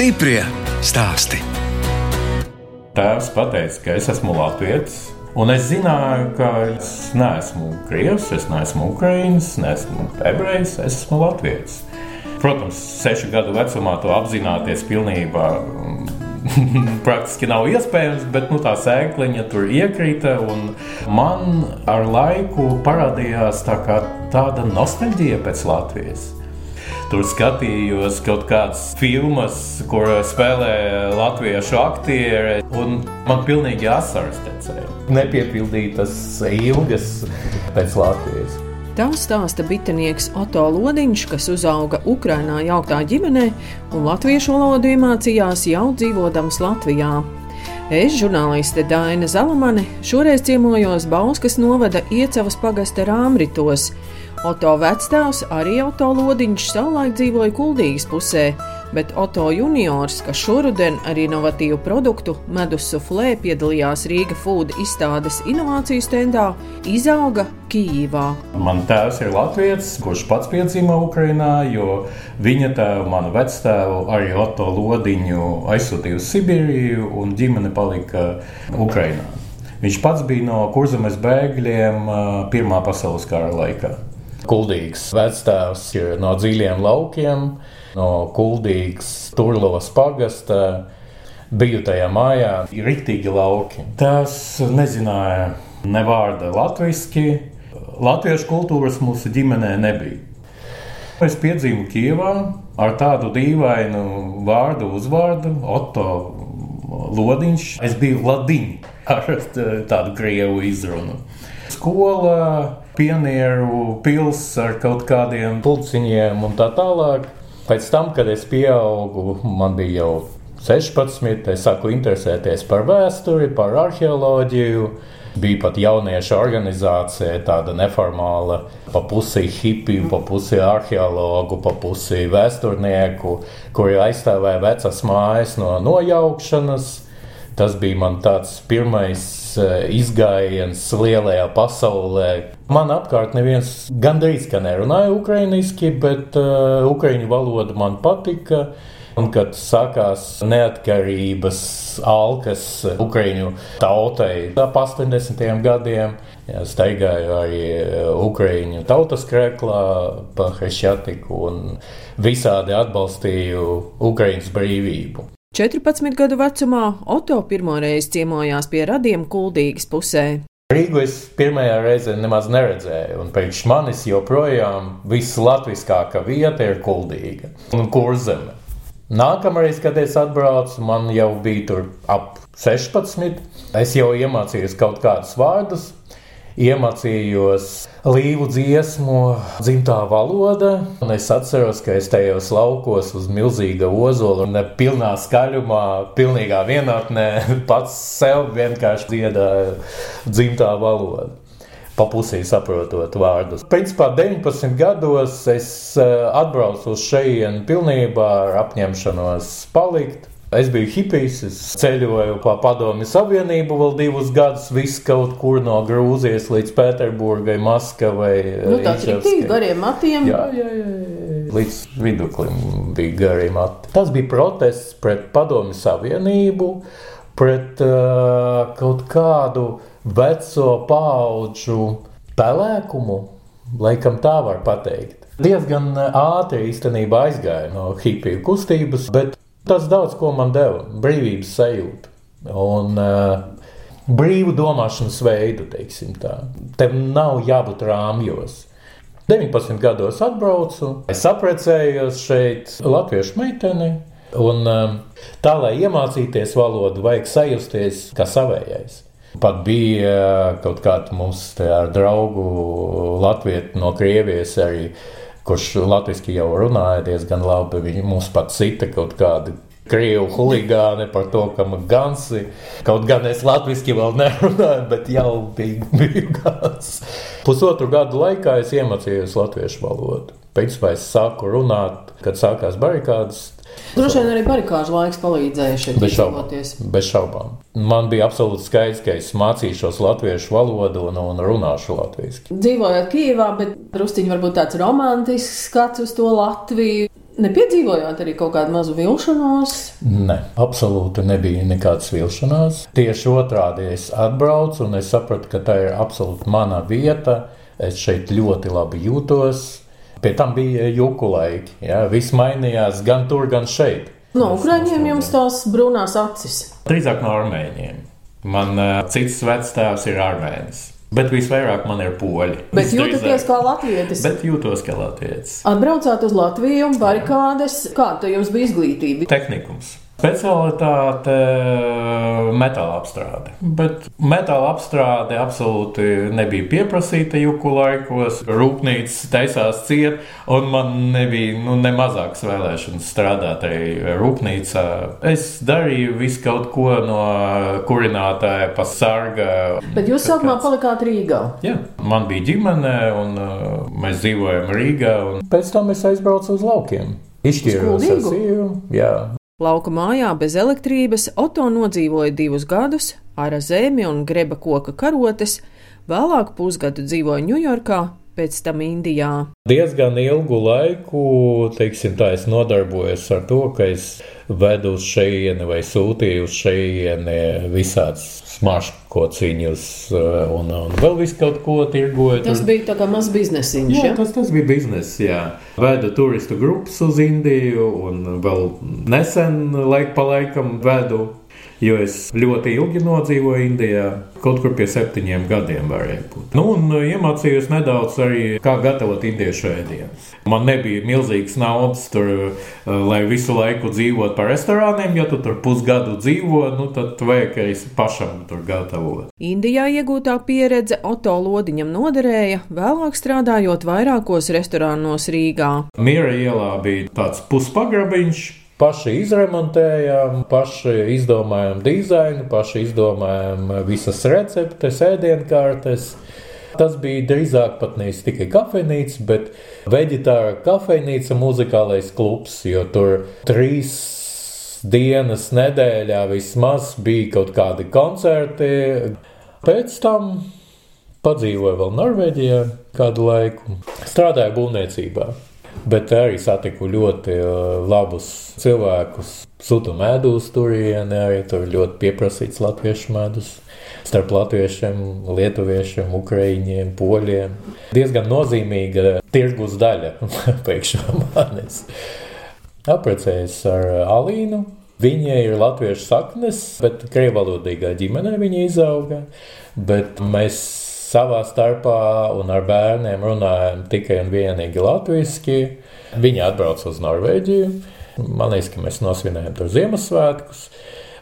Stiprie stāsti. Tēvs teica, ka es esmu Latvijas. Un es zināju, ka es neesmu krievs, es neesmu ukrāņš, neesmu ebrejs, es esmu Latvijas. Protams, sešu gadu vecumā to apzināties pilnībā praktiski nav iespējams, bet nu, tā sēkliņa tur iekrita. Man ar laiku parādījās tā tāda nostalģija pēc Latvijas. Tur skatījos kaut kādas filmas, kur spēlē latviešu aktieri, un man pilnīgi asaras tecēja. Nepiepildītas ilgas pēc Latvijas. Tā stāsta bitinieks Oto Lodiņš, kas uzauga Ukrainā jauktā ģimenē un latviešu valodu iemācījās jau dzīvodams Latvijā. Es, žurnāliste Daina Zalamane, šoreiz ciemojos Bauskas novada Iecavas pagasta Rāmritos. Oto vecstāvs arī Oto Lodiņš savulaik dzīvoja Kuldīgas pusē, bet Oto juniors, kas šoruden ar inovatīvu produktu medus suflē piedalījās Rīga Food izstādes inovāciju stendā, izauga Kīvā. Man tēvs ir Latvijas, kurš pats piedzima Ukrajinā, jo viņa tēva, mana vectēva, arī Oto Lodiņu aizsūtīja uz Sibīriju un ģimene palika Ukrajinā. Viņš pats bija no kurzemes bēgļiem Pirmā pasaules kara laikā. Kuldīgs vectēvs no dziļiem laukiem no Kuldīgas, Turlovas pagasta. Biju tajā mājā, ir rīktīgi lauki. Tās nezināja ne vārda latviešu. Latviešu kultūras mūsu ģimenē nebija. Es piedzimu Kijavā ar tādu dīvainu vārdu, uzvārdu, Otto Lodiņš. Es biju Ladiņš ar tādu krievu izrunu. Skola, pionieru pilsēta ar kaut kādiem pulciņiem un tā tālāk. Pēc tam, kad es pieaugu, man bija jau 16, es sāku interesēties par vēsturi, par arheoloģiju. Bija pat jauniešu organizācija, tāda neformāla, pa pusi hipiju, pa pusi arheologu, pa pusi vēsturnieku, kuri aizstāvēja vecas mājas no nojaukšanas. Tas bija man tāds pirmais Eh, izgājiens lielajā pasaulē. Man apkārt neviens gandrīz nerunāja ukraiņiski, bet uh, ukraiņu valoda man patika. Un kad sākās neatkarības alkas Ukrāņu tautai ap 80. gadiem, staigāju arī Ukrāņu tautas krēklā pa Hešķatiku un visādi atbalstīju Ukraiņas brīvību. 14 gadu vecumā Oto pirmoreiz ciemojās pie radiem Kuldīgas pusē. Rīgu es pirmajā reizē nemaz neredzēju, un priekš manis joprojām vislatviskākā vieta ir Kuldīga un Kurzeme. Nākamreiz, kad es atbraucu, man jau bija tur ap 16. Es jau iemācījos kaut kādus vārdus, iemācījos līvu dziesmu, dzimtā valoda. Un es atceros, ka es tajos laukos uz milzīga ozola un pilnā skaļumā, pilnīgā vienatnē pats sev vienkārši dziedāju dzimtā valodu pa pusē saprotot vārdus. Principā 19 gados es eh, atbraucu uz šejienu pilnībā ar apņemšanos palikt. Es biju hipijs, es ceļoju pa Padomju Savienību vēl divus gadus, viss kaut kur no Grūzijas līdz Pēterburgai, Maskavai. Nu, tāds ir tik gariem matiem. Jā, jā, jā. Līdz viduklim bija garie mati. Tas bija protests pret Padomju Savienību, pret uh, kaut kādu veco paudžu pelēkumu, laikam tā var pateikt. Diezgan ātri īstenībā aizgāja no hipiju kustības, bet Tas daudz ko man deva, brīvības sajūta un uh, brīvu domāšanas veidu, teiksim tā. Tev nav jābūt rāmjos. 19 gados atbraucu, es apprecējos šeit Latviešu meiteni. Un, um, tā, lai iemācīties valodu, vajag sajusties kā savējais. Pat bija kaut kāda mums ar draugu Latviju no Krievijas arī kurš latviešu jau runāja diezgan labi. Viņi mums pat cita kaut kādi krievu huligāni par to, ka man gansi. Kaut gan es latviešu vēl nerunāju, bet jau bija, bija gans. Pusotru gadu laikā es iemācījos latviešu valodu. Pēc tam es sāku runāt, kad sākās barikādas. Droši vien arī barikāžu laiks palīdzēja šeit šaubām, bez šaubām. Man bija absolūti skaidrs, ka es mācīšos latviešu valodu un, un runāšu latviešu. Dzīvojot Kijivā, bet drusciņi varbūt tāds romantisks skats uz to Latviju. Nepiedzīvojāt arī kaut kādu mazu vilšanos? Nē, absolūti nebija nekādas vilšanās. Tieši otrādi es atbraucu un es sapratu, ka tā ir absolūti mana vieta. Es šeit ļoti labi jūtos. Pie tam bija juku laiki. Ja? Viss mainījās gan tur, gan šeit. No ukrāņiem jums tās brūnās acis? Drīzāk no armēņiem. Man uh, cits vectēvs ir armēnis. Bet visvairāk man ir poļi. Bet jūtaties kā latvietis? Bet jūtos kā latvietis. Atbraucāt uz Latviju, barikādes. Kāda jums bija izglītība? Tehnikums. Specialitāte metāla apstrāde. Bet metāla apstrāde absolūti nebija pieprasīta juku laikos. Rūpnīca taisās ciet, un man nebija nu, ne mazākas vēlēšanas strādāt arī rūpnīcā. Es darīju visu kaut ko no kurinātāja, pasarga. Bet jūs sākumā kāds... palikāt Rīgā? Jā, man bija ģimene, un uh, mēs dzīvojam Rīgā. Pēc tam es aizbraucu uz laukiem. Izšķīros ar sievu. Jā, Lauka mājā bez elektrības Oto nodzīvoja divus gadus, ar zemi un greba koka karotes, vēlāk pusgadu dzīvoja Ņujorkā, pēc tam Indijā. Diezgan ilgu laiku, teiksim, tā es nodarbojos ar to, ka es vedu uz šejieni vai sūtīju uz šejieni visādas smaržkociņus eh, un, un vēl visu kaut ko tirgoju. Tas bija tā kā mazs biznesiņš. Jā, ja? tas, tas bija bizness, jā. Vedu turistu grupas uz Indiju un vēl nesen laik pa laikam vedu jo es ļoti ilgi nodzīvoju Indijā. Kaut kur pie septiņiem gadiem varēja būt. Nu, un uh, iemācījos nedaudz arī, kā gatavot indiešu ēdienus. Man nebija milzīgs naudas, tur, uh, lai visu laiku dzīvotu par restorāniem. Ja tu tur pusgadu dzīvo, nu, tad vajag arī pašam tur gatavot. Indijā iegūtā pieredze Oto Lodiņam noderēja, vēlāk strādājot vairākos restorānos Rīgā. Miera ielā bija tāds puspagrabiņš, paši izremontējām, paši izdomājām dizainu, paši izdomājām visas receptes, ēdienkartes. Tas bija drīzāk pat nevis tikai kafejnīca, bet veģetāra kafejnīca, muzikālais klubs, jo tur trīs dienas nedēļā vismaz bija kaut kādi koncerti. Pēc tam padzīvoju vēl Norvēģijā kādu laiku, strādāju būvniecībā bet arī satiku ļoti uh, labus cilvēkus. Sūtu medus turienē, arī tur ļoti pieprasīts latviešu medus. Starp latviešiem, lietuviešiem, ukrāņiem, poļiem. Diezgan nozīmīga tirgus daļa pēkšņi manis. Apprecējos ar Alīnu. Viņai ir latviešu saknes, bet krievalodīgā ģimenē viņa izauga. Bet mēs savā starpā un ar bērniem runājam tikai un vienīgi latviešu. Viņi atbrauca uz Norvēģiju. Man liekas, ka mēs nosvinējām tur Ziemassvētkus.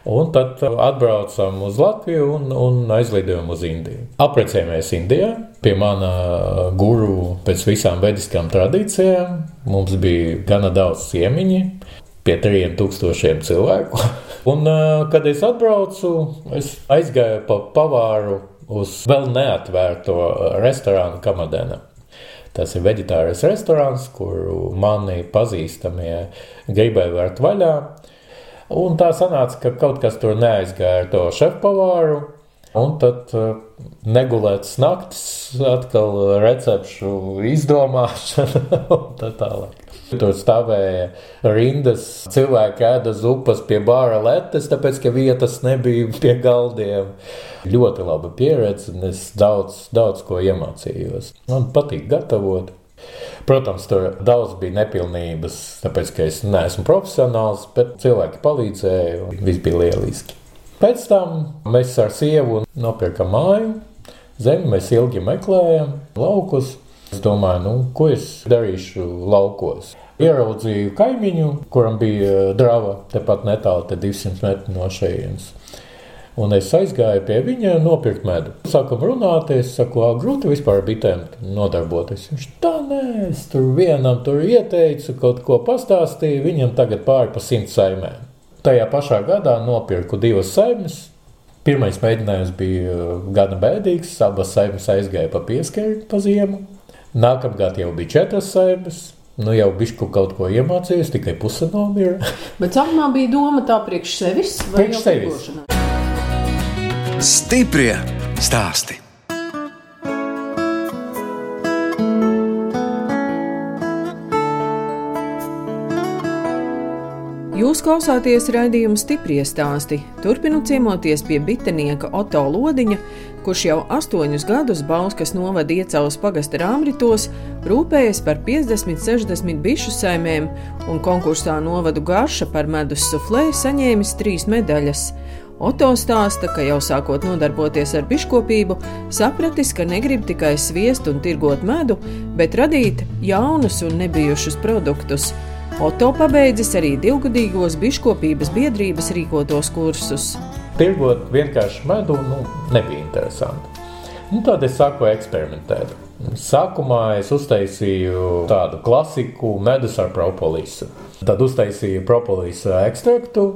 Un tad atbraucām uz Latviju un, un aizlidojām uz Indiju. Apprecējāmies Indijā pie mana guru pēc visām vediskām tradīcijām. Mums bija gana daudz ciemiņu, pie trim tūkstošiem cilvēku. Un, kad es atbraucu, es aizgāju pa pavāru uz vēl neatvērto restorānu Kamadēnu. Tas ir veģetārais restorāns, kuru mani pazīstamie gribēja vērt vaļā. Un tā sanāca, ka kaut kas tur neaizgāja ar to šefpavāru. Un tad uh, negulēts naktis, atkal recepšu izdomāšana un tā tālāk. Tur stāvēja rindas, cilvēki ēda zupas pie bāra letes, tāpēc, ka vietas nebija pie galdiem. Ļoti laba pieredze, un es daudz, daudz ko iemācījos. Man patīk gatavot. Protams, tur daudz bija nepilnības, tāpēc, ka es neesmu profesionāls, bet cilvēki palīdzēja, un viss bija lieliski. Pēc tam mēs ar sievu nopirkam māju, zemi mēs ilgi meklējam, laukus. Es domāju, nu, ko es darīšu laukos. Ieraudzīju kaimiņu, kuram bija drāva tepat netālu, te 200 metru no šejienes. Un es aizgāju pie viņa, nopirkt medu. Sākam runāt, es saku, grūti vispār ar bitēm nodarboties. Viņš tā nē, es tur vienam tur ieteicu, kaut ko pastāstīju, viņam tagad pāri pa simt saimēm. Tajā pašā gadā nopirku divas saimes. Pirmais mēģinājums bija gana bēdīgs, abas saimes aizgāja pa pieskari pa ziemu. Nākamgad jau bija četras saimes. Nu, jau bišku kaut ko iemācījos, tikai puse nomira. Bet sākumā bija doma tā priekš sevis vai priekš sevis. Stiprie stāsti. Jūs klausāties raidījuma stipri stāstī. Turpinu ciemoties pie bitenieka Oto Lodiņa, kurš jau astoņus gadus Bauskas novada iecaulas pagasta rāmritos, rūpējas par 50-60 bišu saimēm un konkursā novadu garša par medus suflē saņēmis trīs medaļas. Oto stāsta, ka jau sākot nodarboties ar biškopību, sapratis, ka negrib tikai sviest un tirgot medu, bet radīt jaunus un nebijušus produktus. Oto pabeidzis arī divgadīgos biškopības biedrības rīkotos kursus. Tirgot vienkārši medu nu, nebija interesanti. Nu, tad es sāku eksperimentēt. Sākumā es uztaisīju tādu klasiku medus ar propolisu. Tad uztaisīju propolisa ekstraktu,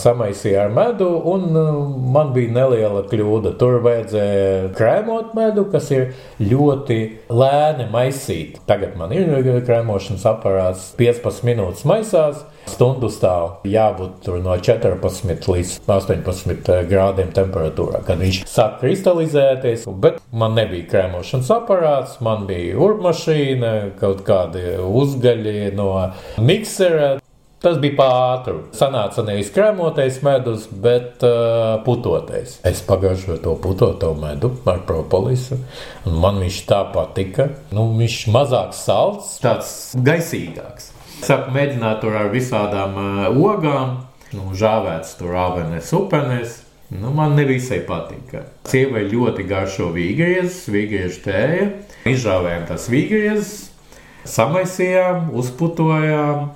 samaisīju ar medu, un uh, man bija neliela kļūda. Tur vajadzēja krēmot medu, kas ir ļoti lēni maisīt. Tagad man ir krēmošanas aparāts, 15 minūtes maisās. Stundu stāv jābūt no 14 līdz 18 grādiem temperatūrā, kad viņš sāk kristalizēties. Bet man nebija krēmošanas aparāts, man bija urmašīna, kaut kādi uzgaļi no miksera. Tas bija pāri. Sanāca nevis krēmotais medus, bet uh, putotais. Es pagaržoju to putoto medu ar propolisu, man viņš tā patika. Nu, viņš mazāk salds, tāds gaisīgāks. Sāku mēģināt tur ar visādām uh, ogām, nu, žāvēts tur avenes, upenes. Nu, man nevisai patika. Sievai ļoti garšo vīgriezes, vīgriežu tēja. Izžāvējām tās vīgriezes, samaisījām, uzputojām.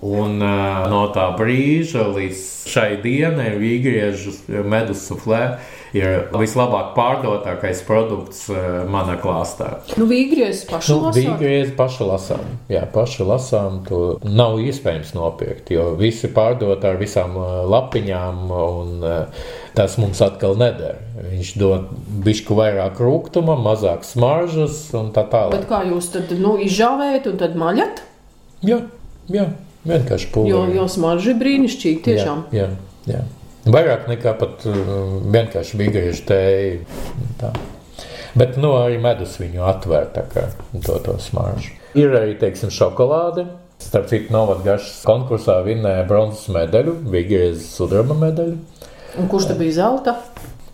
Un uh, no tā brīža līdz šai dienai vīgriežu medus suflē ir vislabāk pārdotākais produkts uh, manā klāstā. Nu, vīgriežu pašu nu, lasām. Vīgriežu pašu lasām. Jā, pašu lasām to nav iespējams nopirkt, jo visi pārdot ar visām lapiņām un uh, tas mums atkal neder. Viņš dod bišku vairāk rūgtuma, mazāk smaržas un tā tālāk. Bet kā jūs tad nu, izžāvējat un tad maļat? Jā, jā. Vienkārši pūlī. Jo, jo smarža ir brīnišķīga tiešām. Jā, jā, jā. Vairāk nekā pat uh, vienkārši bigāžu tēju. Bet nu, arī medus viņu atver kā, to, to smaržu. Ir arī, teiksim, šokolāde. Starp citu, Novadgašas konkursā vinnēja bronzas medaļu, Vigēzes sudraba medaļu. Un kurš te bija zelta?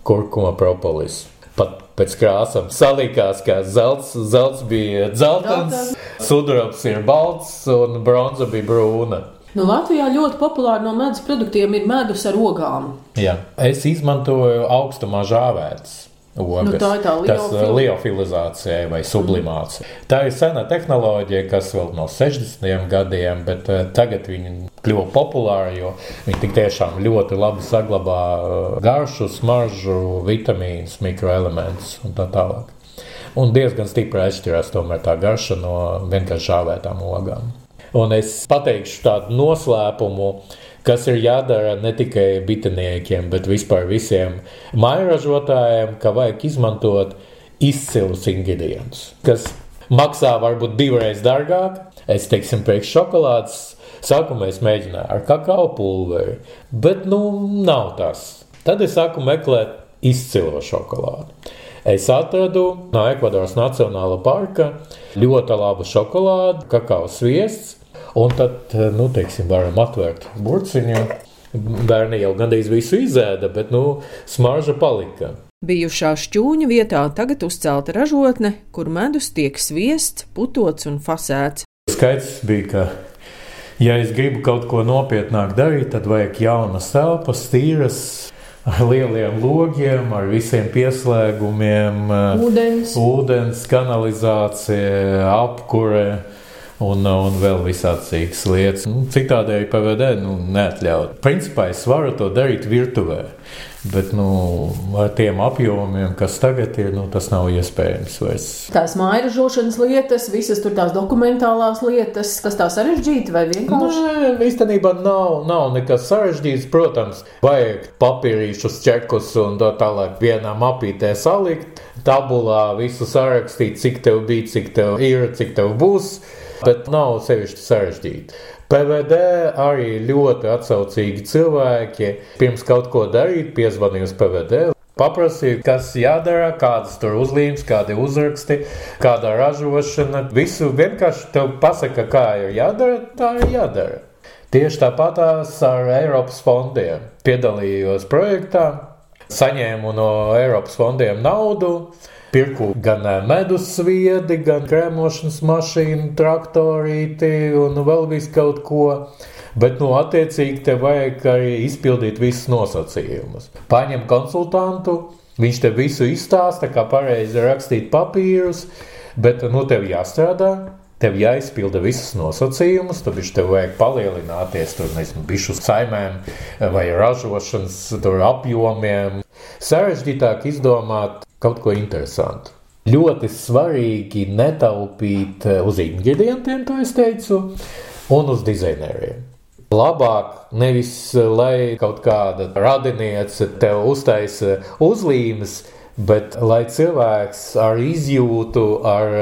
Kurkuma propolis. Pat pēc krāsām salikās, ka zelts, zelts bija dzeltens, sudrabs ir balts un bronza bija brūna. Nu, Latvijā ļoti populāri no medus produktiem ir medus ar ogām. Jā, es izmantoju augstumā žāvētas. Ogas. Nu, tā ir tā liofil... liofilizācija vai sublimācija. Mm. Tā ir sena tehnoloģija, kas vēl no 60. gadiem, bet uh, tagad viņi kļuva populāri, jo viņi tik tiešām ļoti labi saglabā uh, garšu, smaržu, vitamīnus, mikroelementus un tā tālāk. Un diezgan stipri atšķirās tomēr tā garša no vienkārši žāvētām ogām. Un es pateikšu tādu noslēpumu, uh, kas ir jādara ne tikai bitiniekiem, bet vispār visiem mairažotājiem, ka vajag izmantot izcilus ingredientus, kas maksā varbūt divreiz dārgāk. Es teiksim, priekš šokolādes sākumā es mēģināju ar kakao pulveri, bet nu nav tas. Tad es sāku meklēt izcilo šokolādi. Es atradu no Ekvadoras Nacionālā parka ļoti labu šokolādi, kakao sviests, Un tad, nu, teiksim, varam atvērt burciņu. Bērni jau gandrīz visu izēda, bet, nu, smarža palika. Bijušā šķūņa vietā tagad uzcelta ražotne, kur medus tiek sviests, putots un fasēts. Skaidrs bija, ka, ja es gribu kaut ko nopietnāk darīt, tad vajag jaunas telpas, tīras, ar lieliem logiem, ar visiem pieslēgumiem, ūdens, ūdens kanalizācija, apkure un, un vēl visādas citas lietas. Nu, Citādēļ PVD nu, neatļaut. Principā es varu to darīt virtuvē. Bet nu, ar tiem apjomiem, kas tagad ir, nu, tas nav iespējams. Vairs. Tās mājražošanas lietas, visas tās dokumentālās lietas, kas tā sarežģīti vai vienkārši? Nē, īstenībā nav, nav nekas sarežģīts. Protams, vajag papīrīšus, čekus un tā tālāk vienā mapītē salikt, tabulā visu sarakstīt, cik tev bija, cik tev ir, cik tev būs bet nav sevišķi sarežģīti. PVD arī ļoti atsaucīgi cilvēki. Pirms kaut ko darīt, piezvanīja uz PVD. Paprasīja, kas jādara, kādas tur uzlīmes, kādi uzraksti, kāda ražošana. Visu vienkārši te pasaka, kā ir jādara, tā ir jādara. Tieši tāpatās ar Eiropas fondiem piedalījos projektā, saņēmu no Eiropas fondiem naudu, pirku gan medus sviedi, gan krēmošanas mašīnu, traktorīti un vēl visu kaut ko. Bet, nu, attiecīgi, tev vajag arī izpildīt visus nosacījumus. Paņem konsultantu, viņš tev visu izstāsta, kā pareizi rakstīt papīrus, bet, nu, tev jāstrādā. Tev jāizpilda visas nosacījumus, tad viņš tev vajag palielināties tur, nezinu, bišu saimēm vai ražošanas apjomiem. Sarežģītāk izdomāt kaut ko interesantu. Ļoti svarīgi netaupīt uz ingredientiem, kā es teicu, un uz dizaineriem. Labāk nevis, lai kaut kāda radiniece tev uztaisa uzlīmes, bet lai cilvēks ar izjūtu, ar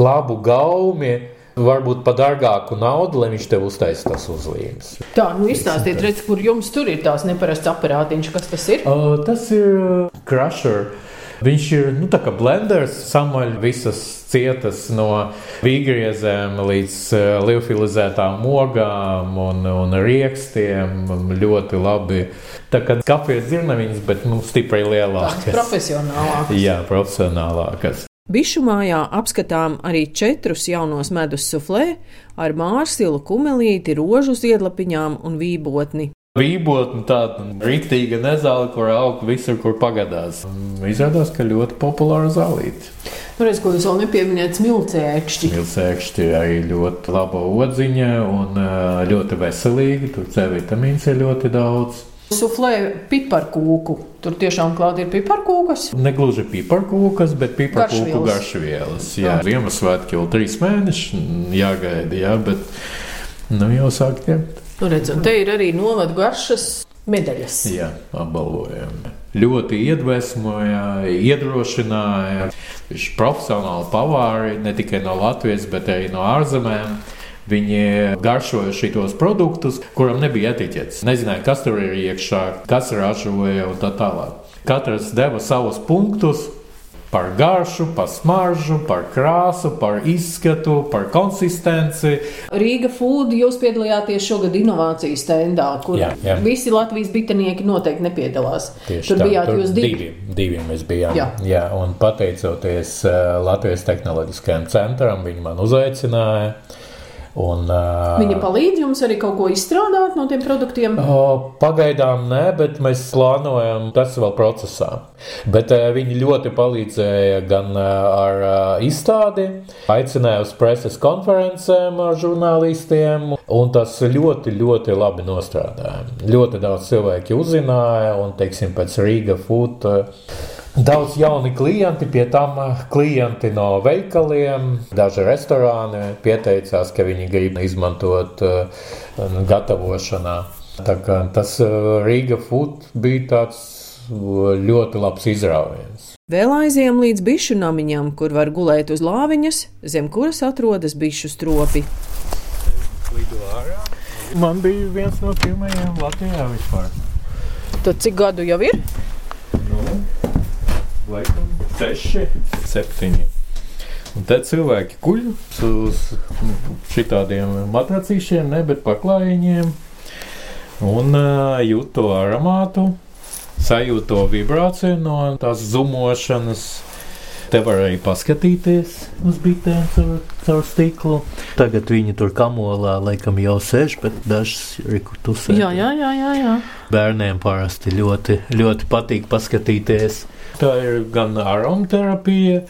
labu gaumi, varbūt par dārgāku naudu, lai viņš tev uztaisītu tās uzlīmes. Tā, nu izstāstiet, redz, kur jums tur ir tās neparasts aparātiņš, kas tas ir? Uh, tas ir crusher. Viņš ir nu, tā kā blenders, samaļ visas cietas no vīgriezēm līdz uh, liofilizētām ogām un, un riekstiem. Ļoti labi. Tā kā kafijas dzirnaviņas, bet nu, stipri lielākas. Profesionālākas. Jā, profesionālākas. Bišu mājā apskatām arī četrus jaunos medus suflē ar mārcilu, kumelīti, rožu ziedlapiņām un vībotni. Vībotne tāda rīktīga nezāle, kur aug visur, kur pagadās. Izrādās, ka ļoti populāra zālīte. Nu, redz, ko jūs vēl nepieminējat, smilcēkšķi. Smilcēkšķi arī ļoti laba odziņa un ļoti veselīga. Tur C vitamīns ir ļoti daudz. Suflē piparkūku. Tur tiešām klāta ir piparkūkas. Negluži piparkūkas, bet piparkūku garšvielas. Jā, Ziemassvētki jau trīs mēneši jāgaida, jā, bet nu jau sāk ņemt. Nu, redz, un te ir arī novadu garšas medaļas. Jā, apbalvojumi. Ļoti iedvesmoja, iedrošināja. Viņš profesionāli pavāri ne tikai no Latvijas, bet arī no ārzemēm. Viņi garšoja šos produktus, kuram nebija etiķetes. Nezināja, kas tur ir iekšā, kas ražoja un tā tālāk. Katrs deva savus punktus, par garšu, par smaržu, par krāsu, par izskatu, par konsistenci. Rīga Food jūs piedalījāties šogad inovācijas stendā, kur jā, jā. visi Latvijas bitinieki noteikti nepiedalās. Tieši tur tā, bijāt tur jūs divi. divi. Divi mēs bijām. Jā. jā, un pateicoties uh, Latvijas Tehnoloģiskajam centram, viņi man uzaicināja. Un, uh, Viņa palīdz jums arī kaut ko izstrādāt no tiem produktiem? Uh, pagaidām nē, bet mēs plānojam, tas vēl procesā. Bet uh, viņi ļoti palīdzēja gan uh, ar uh, izstādi, aicināja uz preses konferencēm ar žurnālistiem, un tas ļoti, ļoti labi nostrādāja. Ļoti daudz cilvēki uzzināja, un, teiksim, pēc Rīga Food. Uh, Daudz jauni klienti, pie tam eh, klienti no veikaliem, daži restorāni pieteicās, ka viņi grib izmantot uh, gatavošanā. Tā kā tas uh, Rīga Food bija tāds ļoti labs izrāviens. Vēl aizjām līdz bišu namiņam, kur var gulēt uz lāviņas, zem kuras atrodas bišu stropi. Man bija viens no pirmajiem Latvijā vispār. Tad cik gadu jau ir? Laikam, seši, septiņi. Un te cilvēki guļ uz šitādiem matracīšiem, ne, bet paklājiņiem, un uh, jūt to aromātu, sajūt to vibrāciju no tās zumošanas. Te var arī paskatīties uz bitēm caur, caur stiklu. Tagad viņi tur kamolā laikam jau sēž, bet dažs ir tusē. Jā, jā, jā, jā, jā. Bērniem parasti ļoti, ļoti patīk paskatīties Tā ir gan aromaterapija,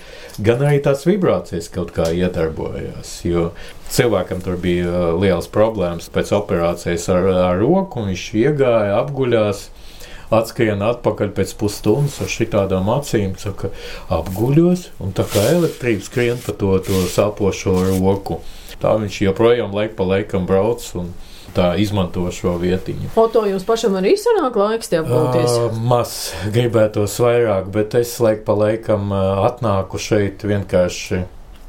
gan arī tās vibrācijas kaut kā iedarbojās. Jo cilvēkam tur bija uh, liels problēmas pēc operācijas ar, ar roku, un viņš iegāja, apguļās atskrien atpakaļ pēc pusstundas ar šitādām acīm, saka, apguļos, un tā kā elektrība skrien pa to, to sāpošo roku. Tā viņš joprojām laik pa laikam brauc. Un, tā izmanto šo vietiņu. Foto jums pašam arī sanāk laiks tie apgūties? Uh, maz gribētos vairāk, bet es laik pa laikam atnāku šeit vienkārši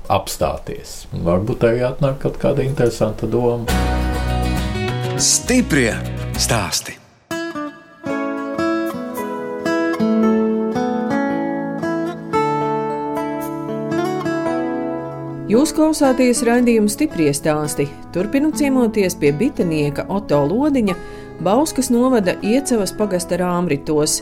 apstāties. Varbūt arī atnāk kaut kāda interesanta doma. Stiprie stāsti! Jūs klausāties raidījuma stipri stāstī. Turpinot ciemoties pie bitenieka Oto Lodiņa, Bauskas novada Iecevas pagasta rāmritos.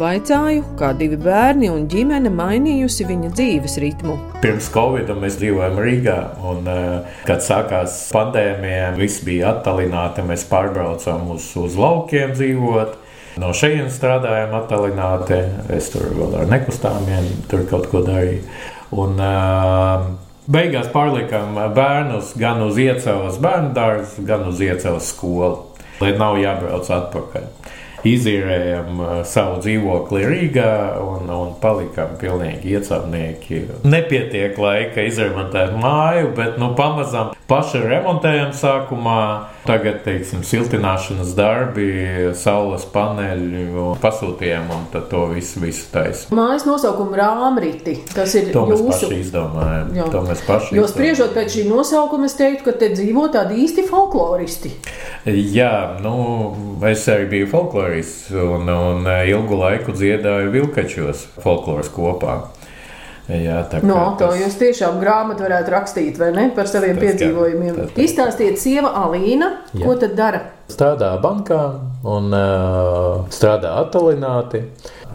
Vaicāju, kā divi bērni un ģimene mainījusi viņa dzīves ritmu. Pirms Covid mēs dzīvojam Rīgā, un, eh, kad sākās pandēmija, viss bija attālināti. Mēs pārbraucām uz, uz laukiem dzīvot. No šejienes strādājām attālināti. Es tur vēl ar nekustāmiem tur kaut ko darīju. Un, uh, Beigās pārlikām bērnus gan uz iecēlas bērnu dārzu, gan uz iecēlas skolu, lai nav jābrauc atpakaļ izīrējām uh, savu dzīvokli Rīgā un, un palikām pilnīgi iecāpnieki. Nepietiek laika izremontēt māju, bet nu, pamazām paši remontējam sākumā. Tagad, teiksim, siltināšanas darbi, saules paneļi pasūtījām un to visu, visu taisām. Mājas nosaukuma rāmriti, tas ir to jūsu. mēs paši izdomājām. Jā. To mēs paši Jo spriežot pēc šī nosaukuma, es teiktu, ka te dzīvo tādi īsti folkloristi. Jā, nu, es arī biju folklorists un, un ilgu laiku dziedāju vilkačos folkloras kopā. Jā, tā kā No, to tas- jūs tiešām grāmatu varētu rakstīt, vai ne, par saviem Tas piedzīvojumiem. tas gan. Izstāstiet, sieva Alīna, Jā. ko tad dara? Strādā bankā un uh, strādā attālināti.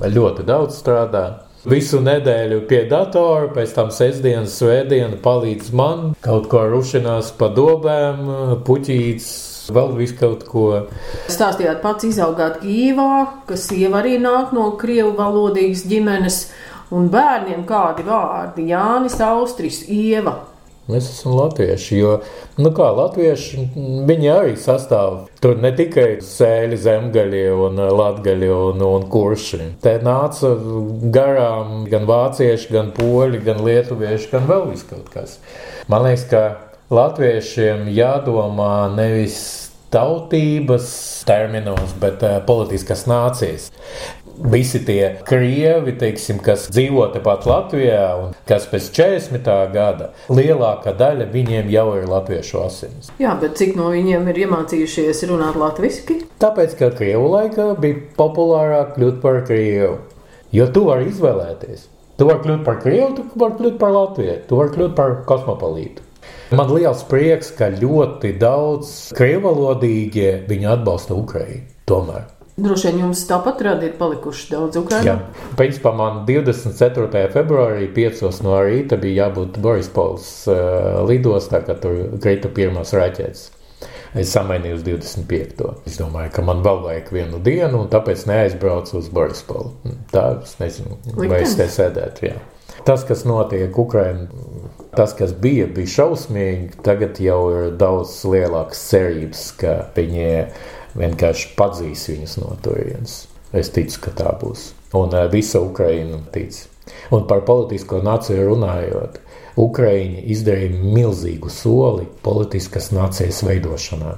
Ļoti daudz strādā. Visu nedēļu pie datora, pēc tam sestdienas, svētdienas palīdz man kaut ko rušinās pa dobēm, puķītes, vēl visu kaut ko. Stāstījāt pats izaugāt Kīvā, ka sieva arī nāk no krievu valodīgas ģimenes, un bērniem kādi vārdi - Jānis, Austris, Ieva. Mēs esam latvieši, jo, nu kā latvieši, arī sastāv tur ne tikai sēļi, zemgaļi un latgaļi un, un kurši. Te nāca garām gan vācieši, gan poļi, gan lietuvieši, gan vēl vis kaut kas. Man liekas, ka latviešiem jādomā nevis tautības terminos, bet uh, politiskas nācijas. Visi tie krievi, teiksim, kas dzīvo tepat Latvijā un kas pēc 40. gada, lielākā daļa viņiem jau ir latviešu asins. Jā, bet cik no viņiem ir iemācījušies runāt latviešu? Tāpēc, ka krievu laikā bija populārāk kļūt par krievu. Jo tu vari izvēlēties. Tu vari kļūt par krievu, tu vari kļūt par latviešu, tu vari kļūt par kosmopolītu. Man liels prieks, ka ļoti daudz krievalodīgie viņi atbalsta Ukraiņu. Tomēr. Droši vien jums tāpat ir palikuši daudz Jā, ukraiņu. principā man 24. februārī 5. no rīta bija jābūt Borispols uh, lidostā, kad tur krita pirmās raķetes. Es samainīju uz 25. Es domāju, ka man vēl vajag vienu dienu, un tāpēc neaizbraucu uz Borispolu. Tā es nezinu, vai es te sēdētu. Jā. Tas, kas notiek Ukraiņā, tas, kas bija, bija šausmīgi. Tagad jau ir daudz lielākas cerības, ka viņi vienkārši padzīs viņus no turienes. Es ticu, ka tā būs. Un uh, visa Ukraina tic. Un par politisko nāciju runājot, Ukraiņi izdarīja milzīgu soli politiskas nācijas veidošanā.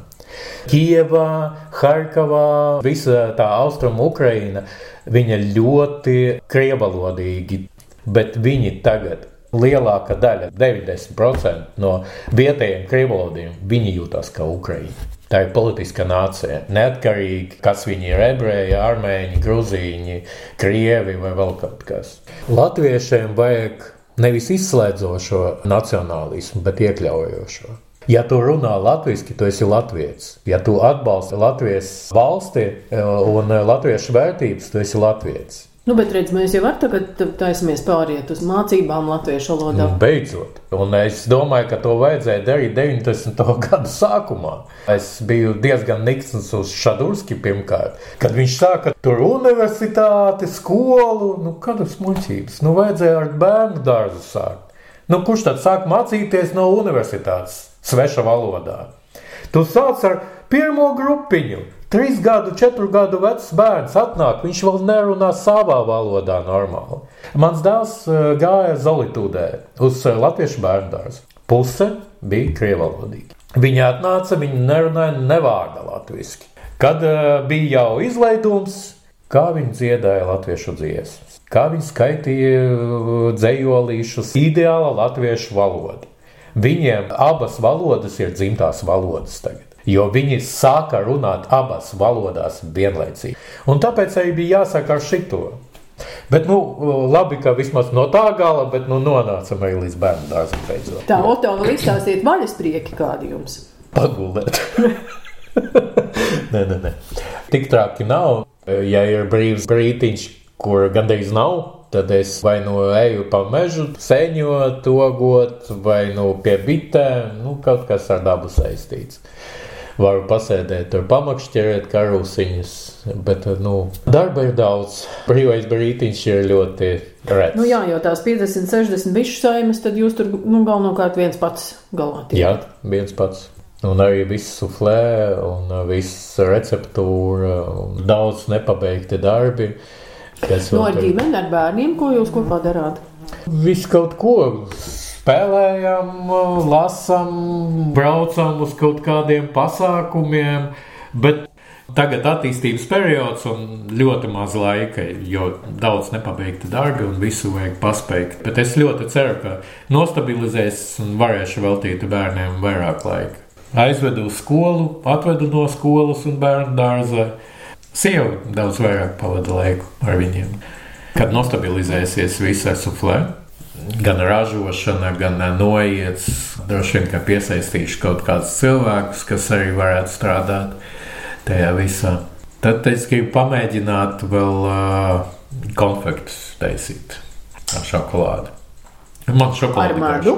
Kijevā, Harkavā, visa tā austrumu Ukraina, viņa ļoti krievalodīgi, bet viņi tagad lielākā daļa, 90% no vietējiem krievalodiem, viņi jūtas kā Ukraiņi. Tā ir politiska nācija. Neatkarīgi, kas viņi ir ebreji, armēņi, grūzīņi, krievi vai vēl kaut kas. Latviešiem vajag nevis izslēdzošo nacionālismu, bet iekļaujošo. Ja tu runā latviešu, tu esi latviečs. Ja tu atbalsti Latvijas valsti un latviešu vērtības, tu esi latviečs. Nu, bet redz, mēs jau tagad taisamies pāriet uz mācībām latviešu valodā. Nu, beidzot, un es domāju, ka to vajadzēja darīt 90. gada sākumā. Es biju diezgan niksns uz Šadurski pirmkārt, kad viņš sāka tur universitāti, skolu, nu kādas muļķības. Nu, vajadzēja ar bērnu dārzu sākt. Nu, kurš tad sāk mācīties no universitātes sveša valodā? Tu sāc ar pirmo grupiņu. Trīs gadu, četru gadu vecs bērns atnāk, viņš vēl nerunā savā valodā normāli. Mans dēls eh, gāja Zolitūdē uz eh, Latviešu bērnu dārzu. Puse bija krievalodīga. Viņi atnāca, viņi nerunāja ne vārda latviešu. Kad uh, bija jau izlaidums, kā viņi dziedāja latviešu dziesmas, kā viņi skaitīja dzējolīšus, ideāla latviešu valoda. Viņiem abas valodas ir dzimtās valodas tagad jo viņi sāka runāt abās valodās vienlaicīgi. Un tāpēc arī bija jāsaka ar šito. Bet, nu, labi, ka vismaz no tā gala, bet nu, nonācam arī līdz bērnu dārzam beidzot. Tā, Oto, vēl izstāstiet vaļas prieki kādi jums. Pagulēt. nē, nē, nē. Tik traki nav. Ja ir brīvs brītiņš, kur gandrīz nav, tad es vai nu eju pa mežu, sēņot, ogot, vai nu pie bitēm, nu, kaut kas ar dabu saistīts varu pasēdēt, tur pamakšķerēt karusiņus. Bet, nu, darba ir daudz. Brīvais brītiņš ir ļoti rets. Nu, jā, jo tās 50, 60 bišu saimas, tad jūs tur nu, galvenokārt viens pats galvā. Tie. Jā, viens pats. Un arī viss suflē, un viss receptūra, un daudz nepabeigti darbi. No ar ģimeni, ar bērniem, ko jūs kopā darāt? Visu kaut ko spēlējam, lasām, braucam uz kaut kādiem pasākumiem. Bet Tagad attīstības periods un ļoti maz laika, jo daudz nepabeigta darbi un visu vajag paspēt. Bet es ļoti ceru, ka nostabilizēs un varēšu veltīt bērniem vairāk laika. Aizvedu uz skolu, atvedu no skolas un bērnu dārza. Sieva daudz vairāk pavada laiku ar viņiem. Kad nostabilizēsies viss suflē, gan ražošana, gan noiets. Droši vien, ka piesaistīšu kaut kādus cilvēkus, kas arī varētu strādāt tajā visā. Tad es gribu pamēģināt vēl uh, konfektus taisīt ar šokolādi. Man šokolāde ar medu.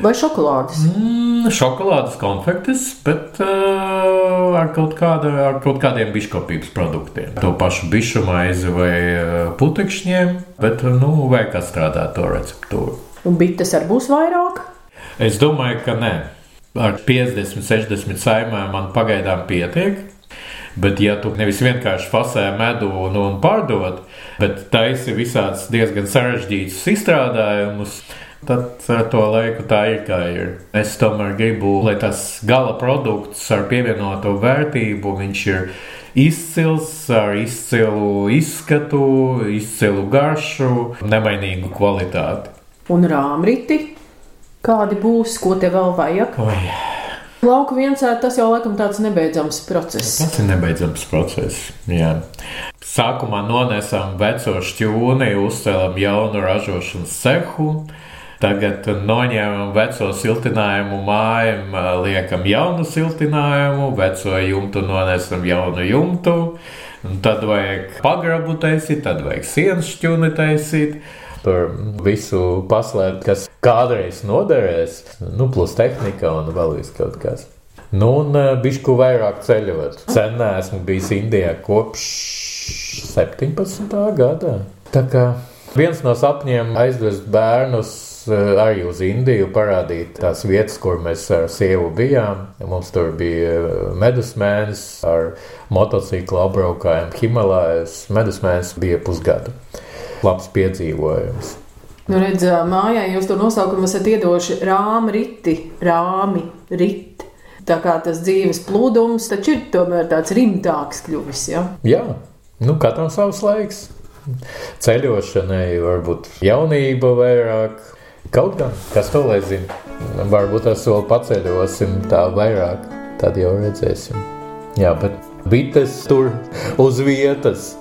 Vai šokolādes? Mm, šokolādes konfektes, bet uh, ar, kaut kāda, ar kaut kādiem biškopības produktiem. To pašu bišu maizi vai uh, putekšņiem, bet nu, vajag atstrādāt to receptūru. Un bites arī būs vairāk? Es domāju, ka nē. Ar 50, 60 saimēm man pagaidām pietiek. Bet, ja tu nevis vienkārši fasē medu un, un pārdod, bet taisi visādus diezgan sarežģītus izstrādājumus, tad ar to laiku tā ir kā ir. Es tomēr gribu, lai tas gala produkts ar pievienoto vērtību viņš ir izcils, ar izcilu izskatu, izcilu garšu, nemainīgu kvalitāti. Un rāmriti, kādi būs, ko te vēl vajag? Oi. Lauku viensēt, tas jau laikam tāds nebeidzams process. Tas ir nebeidzams process. Jā. Sākumā nonesam veco šķūni, uzcēlam jaunu ražošanas cehu. Tagad noņēmam veco siltinājumu māju, liekam jaunu siltinājumu, veco jumtu nonesam jaunu jumtu. Tad vajag pagrabu taisīt, tad vajag sienas šķūni taisīt. Tur visu paslēpt, kas kādreiz noderēs, nu, plus tehnika un vēl viss kaut kas. Nu, un bišku vairāk ceļot. Sen neesmu bijis Indijā kopš 17. gada. Tā kā viens no sapņiem aizvest bērnus Eh, arī uz Indiju parādīt tās vietas, kur mēs ar sievu bijām. Mums tur bija eh, medusmēnesis ar motociklu apbraukājumu Himalājas. Medusmēnesis bija pusgadu. Labs piedzīvojums. Nu, redz, mājā jūs to nosaukumu esat iedoši rāmi, riti, rāmi, riti. Tā kā tas dzīves plūdums taču ir tomēr tāds rimtāks kļuvis. Ja? Jā, nu katram savs laiks. Ceļošanai varbūt jaunība vairāk, Kaut gan, kas to lai zina, varbūt ar soli paceļosim tā vairāk, tad jau redzēsim. Jā, bet bites tur uz vietas.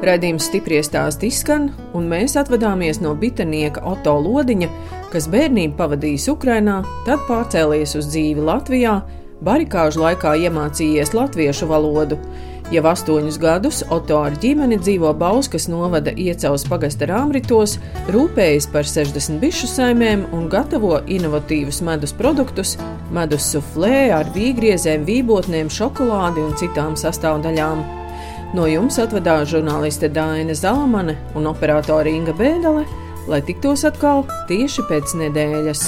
Radījums stipri stāstā izskan, un mēs atvadāmies no bitenieka Oto Lodiņa, kas bērnību pavadījis Ukrajinā, tad pārcēlies uz dzīvi Latvijā Barikāžu laikā iemācījies latviešu valodu. Jau astoņus gadus Oto ar ģimeni dzīvo Bauskas novada iecels pagasta rāmritos, rūpējas par 60 bišu saimēm un gatavo inovatīvus medus produktus, medus suflē ar vīgriezēm, vībotnēm, šokolādi un citām sastāvdaļām. No jums atvedās žurnāliste Dāna Zalamane un operātore Inga Bēdelē, lai tiktos atkal tieši pēc nedēļas.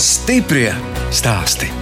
Stiprie stāsti.